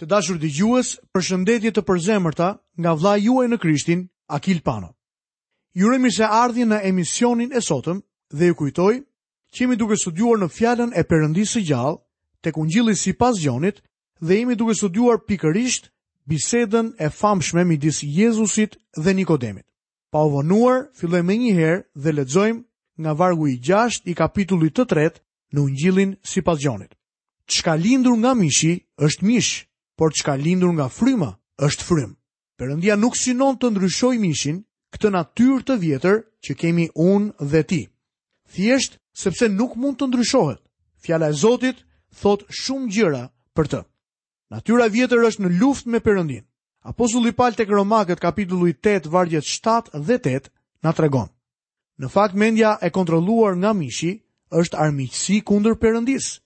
Të dashur dëgjues, përshëndetje të përzemërta nga vëllai juaj në Krishtin, Akil Pano. Ju uroj mirëseardhje në emisionin e sotëm dhe ju kujtoj që jemi duke studiuar në fjalën e Perëndisë së gjallë tek Ungjilli sipas Gjonit dhe jemi duke studiuar pikërisht bisedën e famshme midis Jezusit dhe Nikodemit. Pa u vonuar, fillojmë menjëherë dhe lexojmë nga vargu i 6 i kapitullit të 3 në Ungjillin sipas Gjonit. Ç'ka lindur nga mishi është mish, por ç'ka lindur nga fryma është frymë. Perëndia nuk synon të ndryshojë mishin, këtë natyrë të vjetër që kemi unë dhe ti. Thjesht sepse nuk mund të ndryshohet. Fjala e Zotit thotë shumë gjëra për të. Natyra e vjetër është në luftë me Perëndinë. Apostulli Pal tek Romakët kapitulli 8 vargjet 7 dhe 8 na tregon. Në fakt mendja e kontrolluar nga mishi është armiqësi kundër Perëndisë,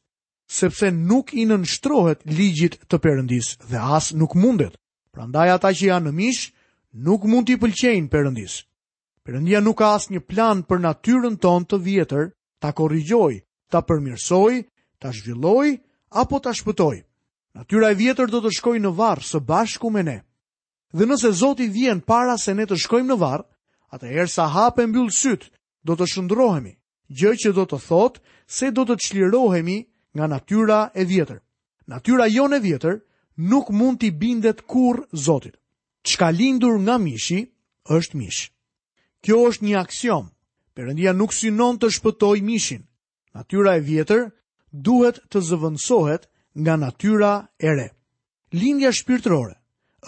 sepse nuk i nënshtrohet ligjit të Perëndisë dhe as nuk mundet. Prandaj ata që janë në mish nuk mund t'i pëlqejnë Perëndisë. Perëndia nuk ka asnjë plan për natyrën tonë të vjetër, ta korrigjojë, ta përmirësojë, ta zhvillojë apo ta shpëtojë. Natyra e vjetër do të shkojë në varr së bashku me ne. Dhe nëse Zoti vjen para se ne të shkojmë në varr, atëherë sa hap e mbyll sytë, do të shndërrohemi, gjë që do të thotë se do të çlirohemi nga natyra e vjetër. Natyra jonë e vjetër nuk mund t'i bindet kurrë Zotit. Ç'ka lindur nga mishi është mish. Kjo është një aksiomë. Perëndia nuk synon të shpëtojë mishin, Natyra e vjetër duhet të zëvendësohet nga natyra e re. Lindja shpirtërore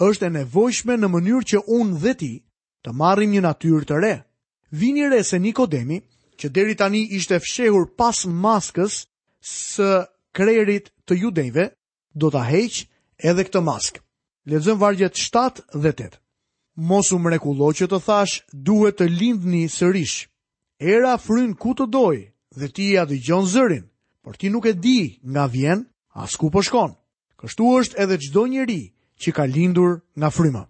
është e nevojshme në mënyrë që unë dhe ti të marrim një natyrë të re. Vini re se Nikodemi, që deri tani ishte fshehur pas maskës së krerit të judenjve, Do ta heqë edhe këtë maskë. Lexojmë vargjet 7 dhe 8. Mos u mrekullo që të thashë, duhet të lindni sërish. Era fryn ku të dojë dhe ti ia dëgjon zërin, por ti nuk e di nga vjen, as ku po shkon. Kështu është edhe çdo njeri që ka lindur nga fryma.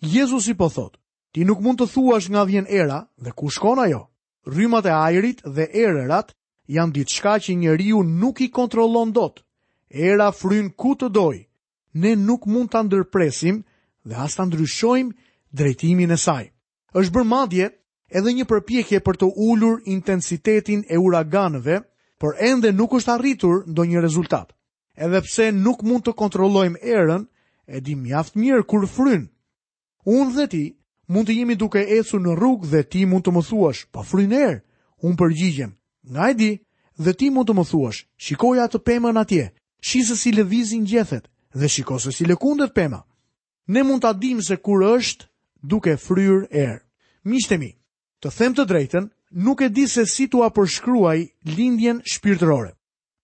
Jezusi po thotë, ti nuk mund të thuash nga vjen era dhe ku shkon ajo. Rrymat e ajrit dhe erërat janë diçka që njeriu nuk i kontrollon dot. Era fryn ku të dojë. Ne nuk mund ta ndërpresim dhe as ta ndryshojmë drejtimin e saj. Është bërë madje edhe një përpjekje për të ulur intensitetin e uraganëve, por ende nuk është arritur ndonjë rezultat. Edhe pse nuk mund të kontrollojmë erën, e dimë mjaft mirë kur fryn. Unë dhe ti mund të jemi duke ecur në rrugë dhe ti mund të më thuash, po fryn erë, unë përgjigjem, nga e di, dhe ti mund të më thuash, shikoje atë pemën atje, shih se si lëvizin gjethet, dhe shiko se si lëkundet pema. Ne mund ta dimë se kur është duke fryrë erë. Miqtë e mi, të them të drejtën, nuk e di se si t'jua përshkruaj lindjen shpirtërore.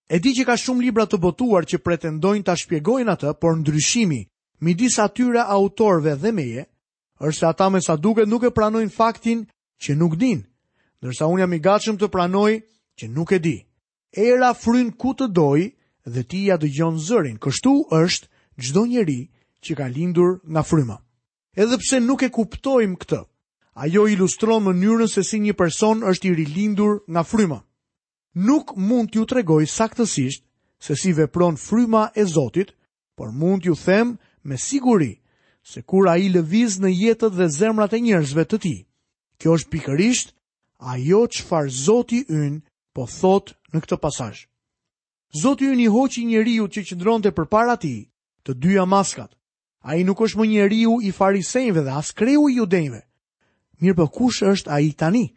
E di që ka shumë libra të botuar që pretendojnë ta shpjegojnë atë, por ndryshimi midis atyre autorëve dhe meje është se ata me sa duket nuk e pranojnë faktin që nuk dinë, ndërsa unë jam i gatshëm të pranoj që nuk e di. Era fryn ku të dojë dhe ti ia dëgjon zërin, kështu është çdo njeri që ka lindur nga fryma. Edhe pse nuk e kuptojmë këtë, ajo ilustron mënyrën se si një person është i rilindur nga fryma. Nuk mund t'ju tregoj saktësisht se si vepron fryma e Zotit, por mund t'ju them me siguri se kur ai lëviz në jetët dhe zemrat e njerëzve të tij, kjo është pikërisht ajo çfarë Zoti ynë po thotë në këtë pasazh. Zoti ynë i hoqi njeriut që qëndronte përpara tij, të dyja maskat. Ai nuk është më njeriu i farisenjve dhe as kreu i judenjve. Mirëpo kush është ai tani?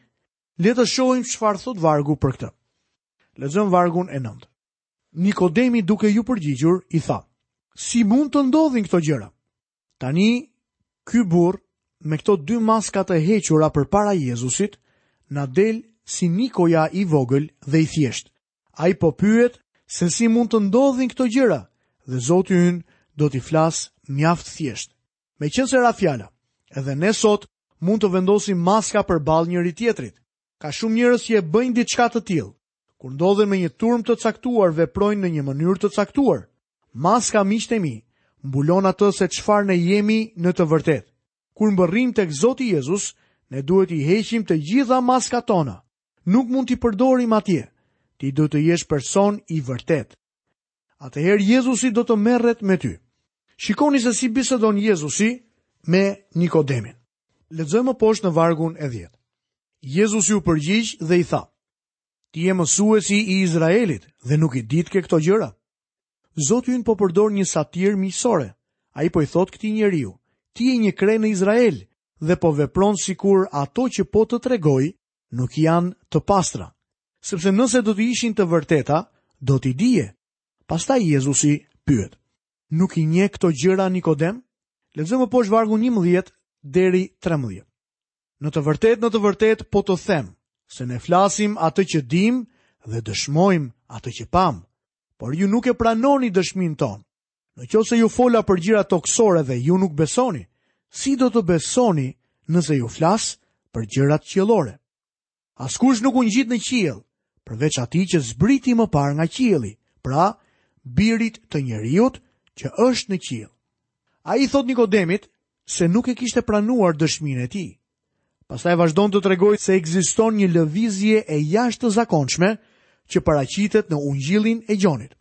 Le të shohim çfarë thotë vargu për këtë. Lexojmë vargun e 9. Nikodemi duke iu përgjigjur i tha: Si mund të ndodhin këto gjëra? Tani ky burrë me këto dy maska të hequra përpara Jezusit na del si Nikoja i vogël dhe i thjeshtë. Ai po pyet se si mund të ndodhin këto gjëra dhe Zoti ynë do t'i flasë mjaft thjesht. Meqenëse ra fjala, edhe ne sot mund të vendosim maska përballë njëri-tjetrit. Ka shumë njerëz që e bëjnë diçka të tillë. Kur ndodhen me një turmë të caktuar, veprojnë në një mënyrë të caktuar. Maska miqtë e mi, mbulon atë se çfarë ne jemi në të vërtetë. Kur mbërrijmë tek Zoti Jezus, ne duhet t'i heqim të gjitha maskat tona. Nuk mund t'i përdorim atje. Ti duhet të jesh person i vërtetë. atëherë Jezusi do të merret me ty. Shikoni se si bisedon Jezusi me Nikodemin. Lexojmë më poshtë në vargun e 10. Jezusi u përgjigj dhe i tha: Ti je mësuesi i Izraelit dhe nuk i ditke këto gjëra? Zoti ynë po përdor një satirë miqësore. Ai po i thotë këtij njeriu: Ti je një krye në Izrael dhe po vepron sikur ato që po të tregoj nuk janë të pastra, sepse nëse do të ishin të vërteta, do t'i dije. Pastaj Jezusi pyet, nuk i njeh këto gjëra Nikodem? Lexojmë më poshtë vargun 11 deri 13. Në të vërtetë, në të vërtetë, po të them, se ne flasim atë që dimë dhe dëshmojmë atë që pamë, por ju nuk e pranoni dëshminë tonë, Në qoftë se ju fola për gjërat tokësore dhe ju nuk besoni, si do të besoni nëse ju flas për gjërat qiellore. Askush nuk u ngjit në qiell, përveç atij që zbriti më parë nga qielli, pra birit të njeriut që është në qiell. Ai i thotë Nikodemit se nuk e kishte pranuar dëshminë e tij. Pastaj vazhdon të tregojë se ekziston një lëvizje e jashtëzakonshme që paraqitet në ungjillin e Gjonit.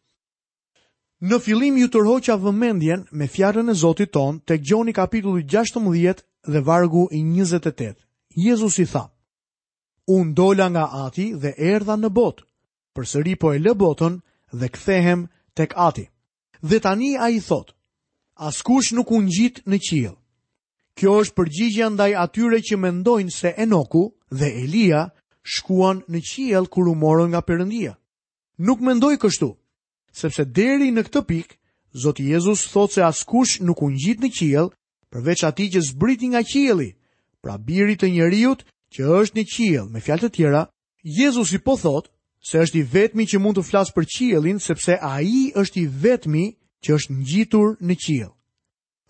Në fillim ju tërhoqa vëmendjen me Fjalën e Zotit tonë tek Gjoni kapitulli gjashtëmbëdhjetë dhe vargu i njëzet e tetë. Jezusi tha, Unë dola nga Ati dhe erdha në botë, përsëri po e lë botën dhe kthehem tek Ati. Dhe tani Ai thotë, Askush nuk u ngjit në qiell. Kjo është përgjigja ndaj atyre që mendojnë se Enoku dhe Elia shkuan në qiell kur u morën nga Perëndia. Nuk mendoj kështu, sepse deri në këtë pikë, Zoti Jezus thotë se askush nuk u ngjit në qiell, përveç atij që zbriti nga qielli, pra birit të njeriut që është në qiell, me fjalë të tjera, Jezusi po thotë se është i vetmi që mund të flasë për qiellin, sepse ai është i vetmi që është ngjitur në qiell.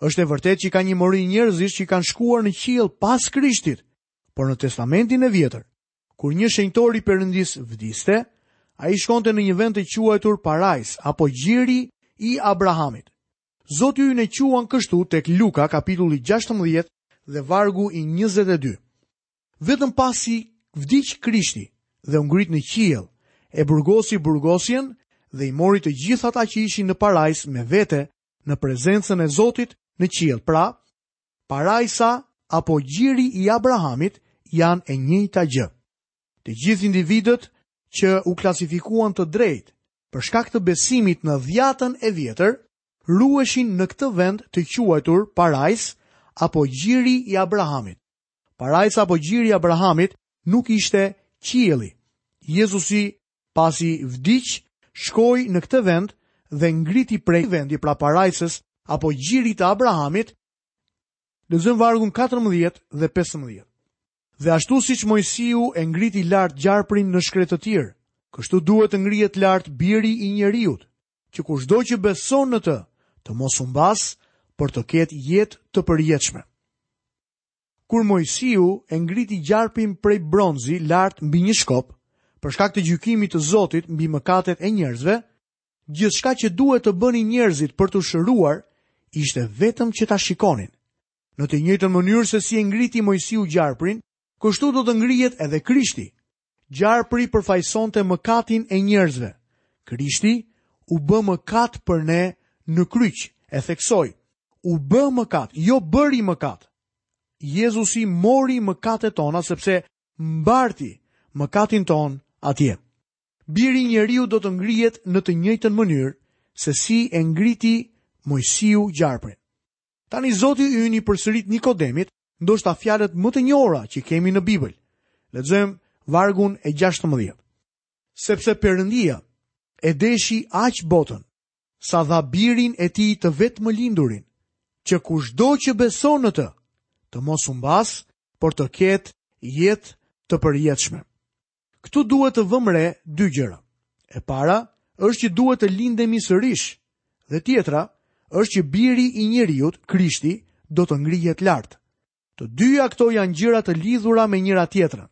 Është e vërtetë që ka një mori njerëzish që kanë shkuar në qiell pas krishtit, por në testamentin e vjetër, Kur një shenjtor i Perëndisë vdiste, ai shkonte në një vend të quajtur Parajsë apo Gjiri i Abrahamit. Zoti ynë e quan kështu tek Luka kapitulli 16 dhe vargu i 22. Vetëm pasi vdiq Krishti dhe u ngrit në qiell, e burgosi burgosjen dhe i mori të gjithë ata që ishin në parajsë me vete në prezencën e Zotit në qiell. Pra, Parajsa apo gjiri i Abrahamit janë e njëjta gjë. Të gjithë individët që u klasifikuan të drejtë për shkak të besimit në Dhiatën e vjetër, ruheshin në këtë vend të quajtur Parajsë apo gjiri i Abrahamit. Parajsa apo gjiri i Abrahamit nuk ishte qielli. Jezusi Pasi vdiq, shkoi në këtë vend dhe ngriti prej vendi pra parajsës apo gjirit të Abrahamit. Lexojmë vargun 14 dhe 15. Dhe ashtu siç Moisiu e ngriti lart gjarprin në shkretëtirë, kështu duhet të ngrihet lart biri i njeriut, që kushdo që beson në të, të mos humbasë, por të ketë jetë të përjetshme. Kur Moisiu e ngriti gjarprin prej bronzi lart mbi një shkop, për shkak të gjykimit të Zotit mbi mëkatet e njerëzve, gjithçka që duhet të bënin njerëzit për t'u shëruar ishte vetëm që ta shikonin. Në të njëjtën mënyrë se si e ngriti Moisiu gjarprin, kështu do të ngrihet edhe Krishti. Gjarpri përfaqësonte mëkatin e njerëzve. Krishti u bë mëkat për ne në kryq, e theksoj. U bë mëkat, jo bëri mëkat. Jezusi mori mëkatet tona sepse mbarti mëkatin tonë atje. Biri i njeriut do të ngrihet në të njëjtën mënyrë se si e ngriti Mojsiu gjarprin. Tani Zoti ynë i përsërit Nikodemit ndoshta fjalët më të njohura që kemi në Bibël. Lexojmë vargun e 16. Sepse Perëndia e deshi aq botën sa dha birin e tij të vetëmlindurin, që kushdo që beson në të, të mos humbasë, por të ketë jetë të përjetshme. Këtu duhet të vëmë re dy gjëra. E para është që duhet të lindemi sërish dhe tjetra është që biri i njeriut, Krishti, do të ngrihet lart. Të dyja këto janë gjëra të lidhura me njëra-tjetrën.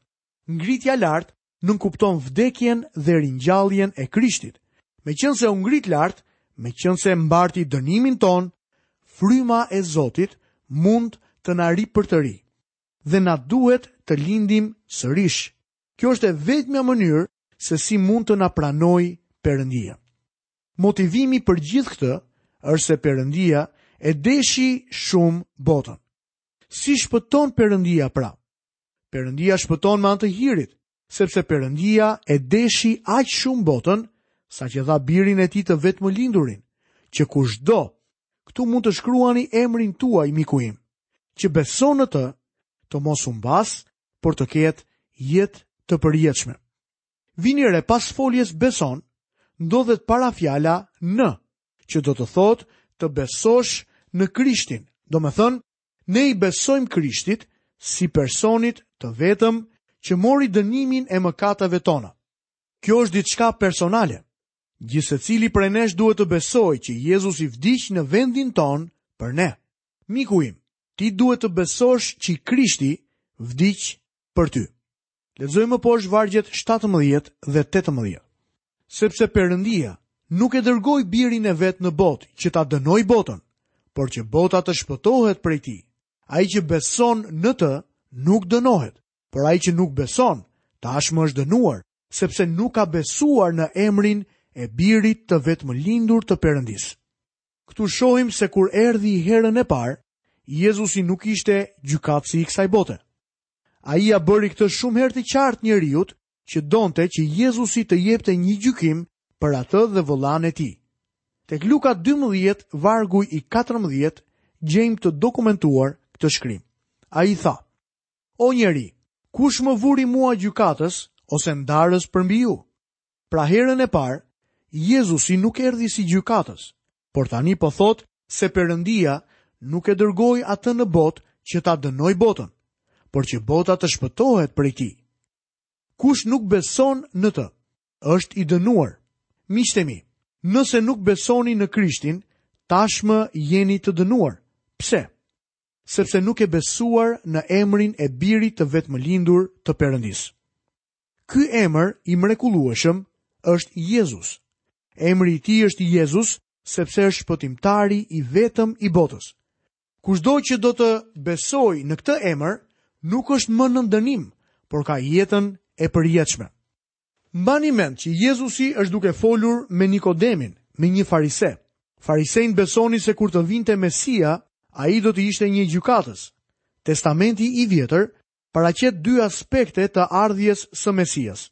Ngritja lart nënkupton vdekjen dhe ringjalljen e Krishtit. Meqenëse u ngrit lart, meqenëse mbarti dënimin tonë, fryma e Zotit mund të na ripërtërijë. dhe na duhet të lindemi sërish. Kjo është e vetmja mënyrë se si mund të na pranojë Perëndia. Motivimi për gjithë këtë është se Perëndia e deshi shumë botën. Si shpëton Perëndia pra? Perëndia shpëton me anë të hirit, sepse Perëndia e deshi aq shumë botën, saqë dha birin e tij të vetëmlindurin, që kushdo këtu mund të shkruani emrin tuaj miku im, që beson në të, të mos humbasë, por të ketë jetë të përjetshme. Vini re pas foljes beson, ndodhet parafjala në, që do të thotë të besosh në Krishtin, domethënë Ne i besojmë Krishtit si personit të vetëm që mori dënimin e mëkateve tona. Kjo është diçka personale. Gjithsecili prej nesh duhet të besojë që Jezusi vdiq në vendin tonë për ne. Miku im, ti duhet të besosh që Krishti vdiq për ty. Lexojmë më poshtë vargjet 17 dhe 18. Sepse Perëndia nuk e dërgoi birin e vet në botë që ta dënojë botën, por që bota të shpëtohet prej tij. Ai që beson në të nuk dënohet, por ai që nuk beson tashmë është dënuar, sepse nuk ka besuar në emrin e birit të vetëmlindur të Perëndisë. Këtu shohim se kur erdhi herën e parë, Jezusi nuk ishte gjykatësi i kësaj bote. Ai ia bëri këtë shumë herë të qartë njeriut që donte që Jezusi të jepte një gjykim për atë dhe vëllanë e tij. Tek Luka 12, vargu i 14, gjejmë të dokumentuar këtë shkrim. Ai i tha: O njeri, kush më vuri mua gjykatës ose ndarës përmbi ju? Pra herën e parë, Jezusi nuk erdhi si gjykatës, por tani po thotë se Perëndia nuk e dërgoi atë në botë që ta dënojë botën, por që bota të shpëtohet prej tij. Kush nuk beson në të, është i dënuar. Miqtë e mi, nëse nuk besoni në Krishtin, tashmë jeni të dënuar. Pse? Sepse nuk keni besuar në emrin e birit të vetëmlindur të Perëndisë. Ky emër i mrekullueshëm është Jezus. Emri i tij është Jezus sepse është shpëtimtari i vetëm i botës. Kushdo që do të besojë në këtë emër nuk është më nën dënim, por ka jetën e përjetshme. Mbani mend që Jezusi është duke folur me Nikodemin, me një farise. Farisenjtë besonin se kur të vinte Mesia, ai do të ishte një gjykatës. Testamenti i Vjetër paraqet dy aspekte të ardhjes së Mesias.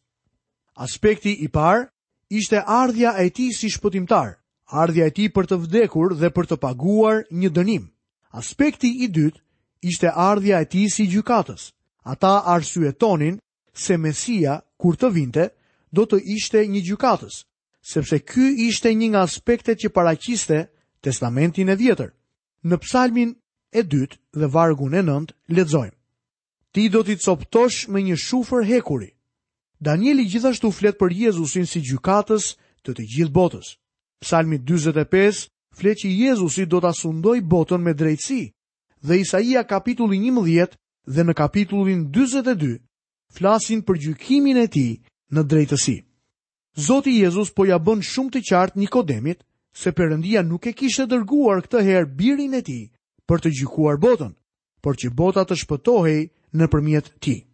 Aspekti i parë ishte ardhja e tij si shpëtimtar, ardhja e tij për të vdekur dhe për të paguar një dënim. Aspekti i dytë ishte ardhja e tij si gjykatës. Ata arsyetonin se Mesia, kur të vinte, do të ishte një gjykatës, sepse ky ishte një nga aspektet që paraqiste Testamenti i Vjetër. Në psalmin e dytë dhe vargun e nëntë lexojmë: Ti do t'i copëtosh me një shufër hekuri. Danieli gjithashtu flet për Jezusin si gjykatës të të gjithë botës. Psalmi 45 flet që Jezusi do ta sundojë botën me drejtësi, dhe Isaia kapitulli 11 dhe në kapitullin 42 flasin për gjykimin e tij në drejtësi. Zoti Jezus po ia bën shumë të qartë Nikodemit se Perëndia nuk e kishte dërguar këtë herë birin e tij për të gjykuar botën, por që bota të shpëtohej nëpërmjet tij.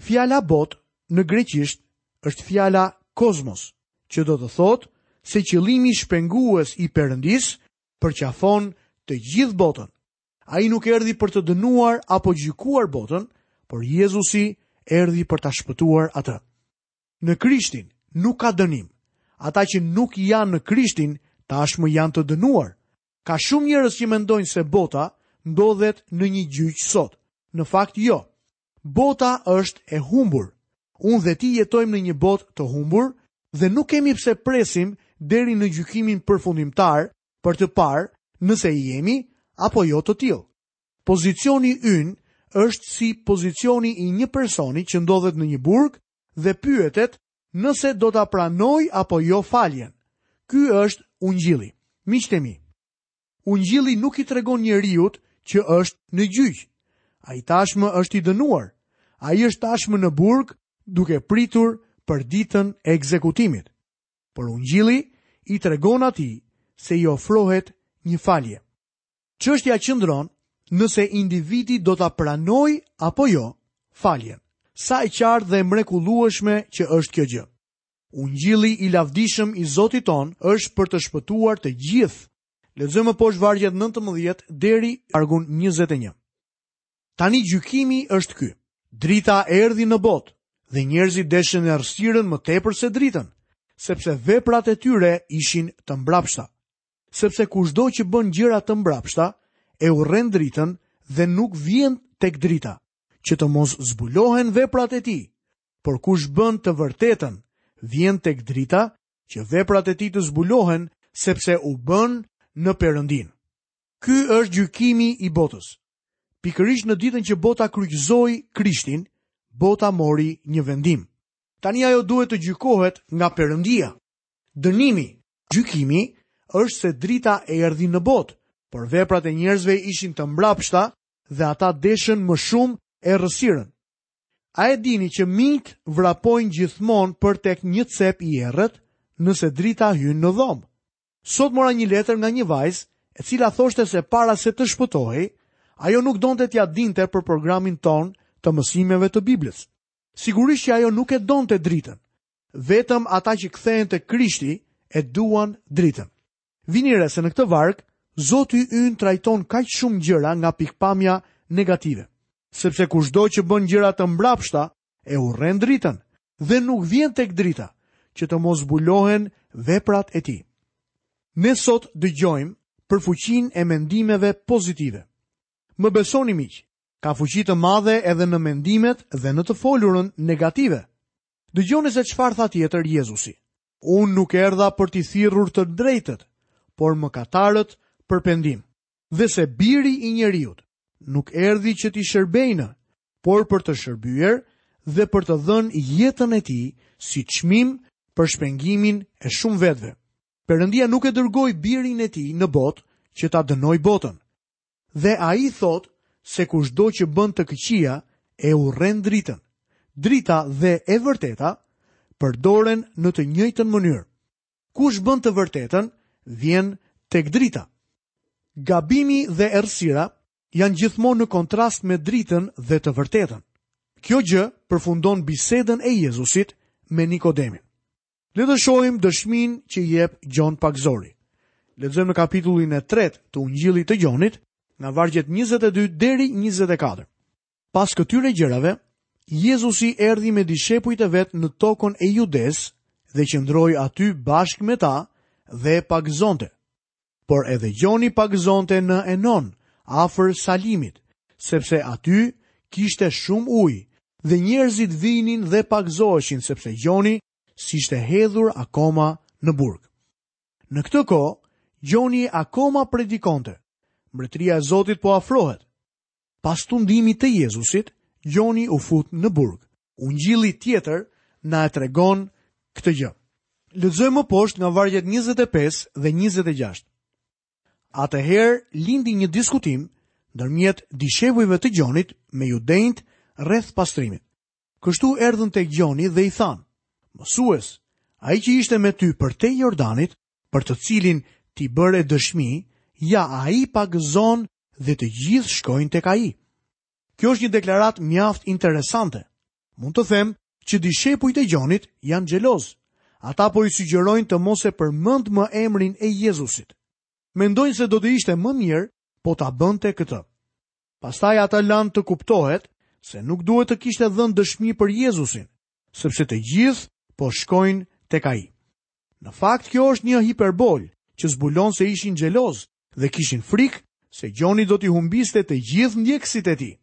Fjala botë në greqisht është fjala kozmos, që do të thotë se qëllimi shpengues i Perëndisë përqafon të gjithë botën. Ai nuk erdhi për të dënuar apo gjykuar botën, por Jezusi erdhi për ta shpëtuar atë. Në Krishtin nuk ka dënim. Ata që nuk janë në Krishtin tashmë janë të dënuar. Ka shumë njerëz që mendojnë se bota ndodhet në një gjyq sot. Në fakt jo. Bota është e humbur. Unë dhe ti jetojmë në një botë të humbur dhe nuk kemi pse presim deri në gjykimin përfundimtar për të parë nëse jemi apo jo të tillë. Pozicioni ynë është si pozicioni i një personi që ndodhet në një burg dhe pyetet nëse do ta pranojë apo jo faljen. Ky është ungjilli. Miqtë e mi, ungjilli nuk i tregon njeriut që është në gjyq. Ai tashmë është i dënuar. Ai është tashmë në burg duke pritur për ditën e ekzekutimit. Por ungjilli i tregon atij se i ofrohet një falje. Çështja qëndron nëse individi do ta pranojë apo jo faljen. Sa e qartë dhe e mrekullueshme që është kjo gjë. Ungjilli i lavdishëm i Zotit tonë është për të shpëtuar të gjithë. Lexojmë më poshtë vargjet 19 deri vargun 21. Tani gjykimi është ky. Drita erdhi në botë dhe njerëzit deshën errësirën më tepër se dritën, sepse veprat e tyre ishin të mbrapshta. sepse kushdo që bën gjëra të mbrapshta e urren dritën dhe nuk vjen tek drita, që të mos zbulohen veprat e tij. Por kush bën të vërtetën, vjen tek drita, që veprat e tij të zbulohen, sepse u bënë në Perëndinë. Ky është gjykimi i botës. Pikërisht në ditën që bota kryqëzoi Krishtin, bota mori një vendim. Tani ajo duhet të gjykohet nga Perëndia. Dënimi, gjykimi, është se drita erdhi në botë, por veprat e njerëzve ishin të mbrapshta dhe ata deshën më shumë errësirën. A e dini që minjtë vrapojnë gjithmonë për tek një cep i errët nëse drita hyn në dhomë? Sot mora një letër nga një vajzë e cila thoshte se para se të shpëtohej, ajo nuk donte t'ia dinte për programin tonë të mësimeve të Biblës. Sigurisht që ajo nuk e donte dritën, Vetëm ata që kthehen te Krishti e duan dritën. Vini re se në këtë varg Zoti ynë trajton kaq shumë gjëra nga pikëpamja negative. Sepse kushdo që bën gjëra të mbrapshta e urren dritën dhe nuk vjen tek drita që të mos zbulohen veprat e tij. Ne sot dëgjojmë për fuqinë e mendimeve pozitive. Më besoni miq, ka fuqi të madhe edhe në mendimet dhe në të folurën negative. Dëgjoni se çfarë tha tjetër Jezusi. Unë nuk erdha për t'i thirrur të drejtët, por mëkatarët për pendim. Dhe se Biri i njeriut nuk erdhi që t'i shërbejnë, por për të shërbyer dhe për të dhënë jetën e tij si çmim për shpengimin e shumë vetëve. Perëndia nuk e dërgoi Birin e tij në botë që ta dënojë botën, Dhe ai thotë se kushdo që bën të këqija e urren dritën. Drita dhe e vërteta përdoren në të njëjtën mënyrë. Kush bën të vërtetën, vjen tek drita. Gabimi dhe errësira janë gjithmonë në kontrast me dritën dhe të vërtetën. Kjo gjë përfundon bisedën e Jezusit me Nikodemin. Le të shohim dëshminë që jep Gjon Pagëzori. Lexojmë në kapitullin e 3 të Ungjillit të Gjonit, nga vargjet 22 deri 24. Pas këtyre gjërave, Jezusi erdhi me dishepujt e vet në tokën e Judesë dhe qëndroi aty bashkë me ta dhe e pagëzonte. por edhe Gjoni pagëzonte në Enon, afër Salimit, sepse aty kishte shumë ujë dhe njerëzit vinin dhe pagëzoheshin sepse Gjoni s'ishte hedhur akoma në burg. Në këtë kohë, Gjoni akoma predikonte. Mbretëria e Zotit po afrohet. Pas tundimit të Jezusit, Gjoni u fut në burg. Ungjilli tjetër na e tregon këtë gjë. Lexojmë më poshtë nga vargjet 25 dhe 26. Atëherë lindi një diskutim ndërmjet dishepujve të Gjonit me judenjtë rreth pastrimit. Kështu erdhën tek Gjoni dhe i thanë: "Mësues, ai që ishte me ty përtej Jordanit, për të cilin ti bëre dëshmi, ja ai pagëzon dhe të gjithë shkojnë tek ai. Kjo është një deklaratë mjaft interesante. Mund të them që dishepujt e Gjonit janë xhelozë. Ata po i sugjerojnë të mos e përmendë më emrin e Jezusit. Mendojnë se do të ishte më mirë po ta bënte këtë. Pastaj ata lanë të kuptohet se nuk duhet të kishte dhënë dëshmi për Jezusin, sepse të gjithë po shkojnë tek ai. Në fakt kjo është një hiperbolë që zbulon se ishin xhelozë dhe kishin frikë se Gjoni do t'i humbiste të gjithë ndjekësit e tij.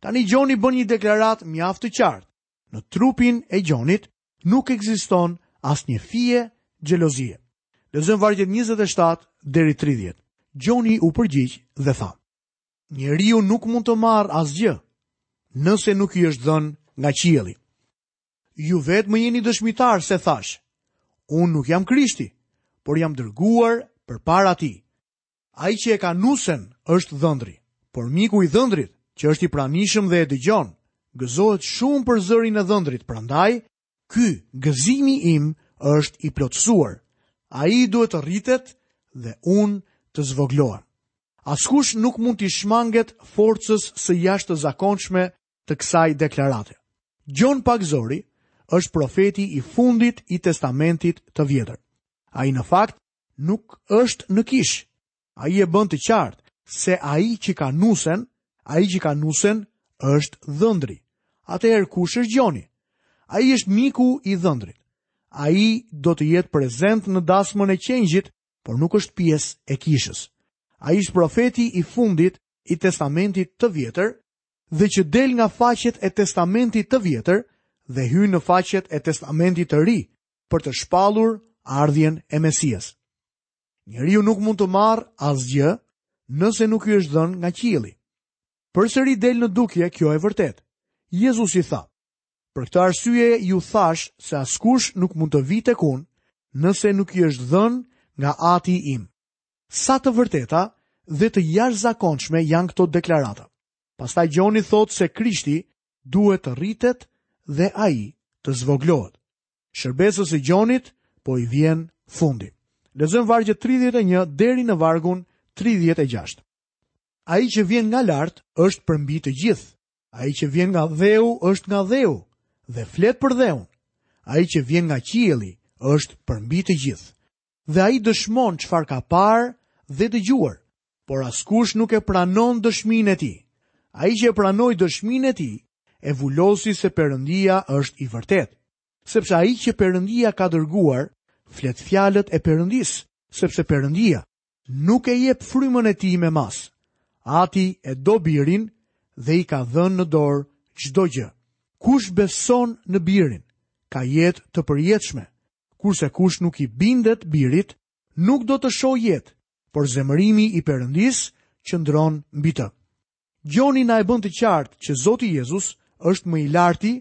Tani Gjoni bën një deklaratë mjaft të qartë. Në trupin e Gjonit nuk ekziston asnjë fije xhelozie. Lexojmë vargjet 27 deri 30. Gjoni u përgjigj dhe tha: Njeriu nuk mund të marrë asgjë nëse nuk i është dhënë nga qielli. Ju vetë më jeni dëshmitarë se thashë, unë nuk jam Krishti, por jam dërguar përpara tij. Ai që e ka nusen është dhëndri, por miku i dhëndrit, që është i pranishëm dhe e dëgjon, gëzohet shumë për zërin e dhëndrit, prandaj, ky gëzimi im është i plotësuar, ai duhet të rritet dhe unë të zvogëlohem. Askush nuk mund t'i shmanget forcës së jashtëzakonshme të kësaj deklarate. Gjon Pagëzori është profeti i fundit i Testamentit të Vjetër. Ai në fakt nuk është në kishë. Ai e bën të qartë se ai që ka nusen, ai që ka nusen është dhëndri. Atëherë kush është Gjoni? Ai është miku i dhëndrit. Ai do të jetë prezent në dasmën e qengjit, por nuk është pjesë e kishës. Ai është profeti i fundit i Testamentit të Vjetër dhe që del nga faqet e testamentit të vjetër dhe hyn në faqet e testamentit të ri për të shpallur ardhjen e Mesisë. Njeriu nuk mund të marrë asgjë nëse nuk i është dhënë nga qielli. Përsëri del në dukje kjo e vërtetë. Jezusi tha, për këtë arsye ju thashë se askush nuk mund të vijë tek unë nëse nuk i është dhënë nga ati im. Sa të vërteta dhe të jashtëzakonshme janë këto deklarata. Pastaj Gjoni thotë se Krishti duhet të rritet dhe ai të zvogëlohet. Shërbesës së Gjonit po i vjen fundi. Lexojmë vargjet 31 deri në vargun 36. Ai që vjen nga lart është përmbi të gjithë. Ai që vjen nga dheu është nga dheu dhe flet për dheun. Ai që vjen nga qielli është përmbi të gjithë. dhe ai dëshmon çfarë ka parë dhe dëgjuar, por askush nuk e pranon dëshminë e tij. Ai që e pranoi dëshminë e tij e vulosi se Perëndia është i vërtetë, sepse ai që Perëndia ka dërguar flet fjalët e Perëndisë, sepse Perëndia nuk e jep frymën e tij me masë. Ati e do birin dhe i ka dhënë në dorë çdo gjë. Kush beson në birin ka jetë të përjetshme, kurse kush nuk i bindet birit, nuk do të shohë jetë, por zemërimi i Perëndisë qëndron mbi të. Gjoni na e bën të qartë që Zoti Jezus është më i larti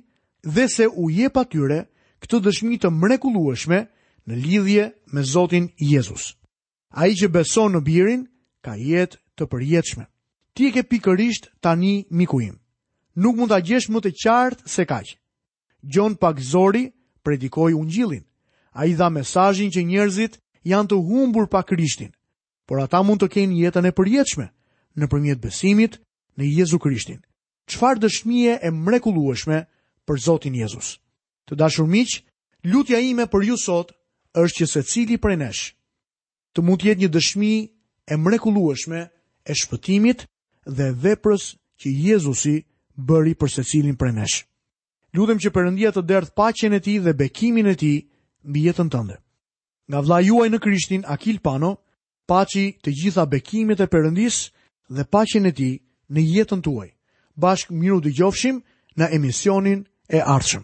dhe se u jep atyre këtë dëshmi të mrekullueshme në lidhje me Zotin Jezus. Ai që beson në birin ka jetë të përjetshme. Ti e ke pikërisht tani miku im. Nuk mund ta gjesh më të qartë se kaq. Gjon Pagëzori predikoi Ungjillin. Ai dha mesazhin që njerëzit janë të humbur pa Krishtin, por ata mund të kenë jetën e përjetshme nëpërmjet besimit në Jezu Krishtin. Çfarë dëshmie e mrekullueshme për Zotin Jezus! Të dashur miq, lutja ime për ju sot është që secili prej nesh të mund të jetë një dëshmi e mrekullueshme e shpëtimit dhe e veprës që Jezusi bëri për secilin prej nesh. Lutem që Perëndia të derdh paqen e tij dhe bekimin e tij mbi jetën tënde. Nga vlla juaj në Krishtin Akil Pano, paçi të gjitha bekimet e Perëndisë dhe paqen e tij në jetën tuaj. Bashkë mirudëgjofshim në emisionin e ardhshëm.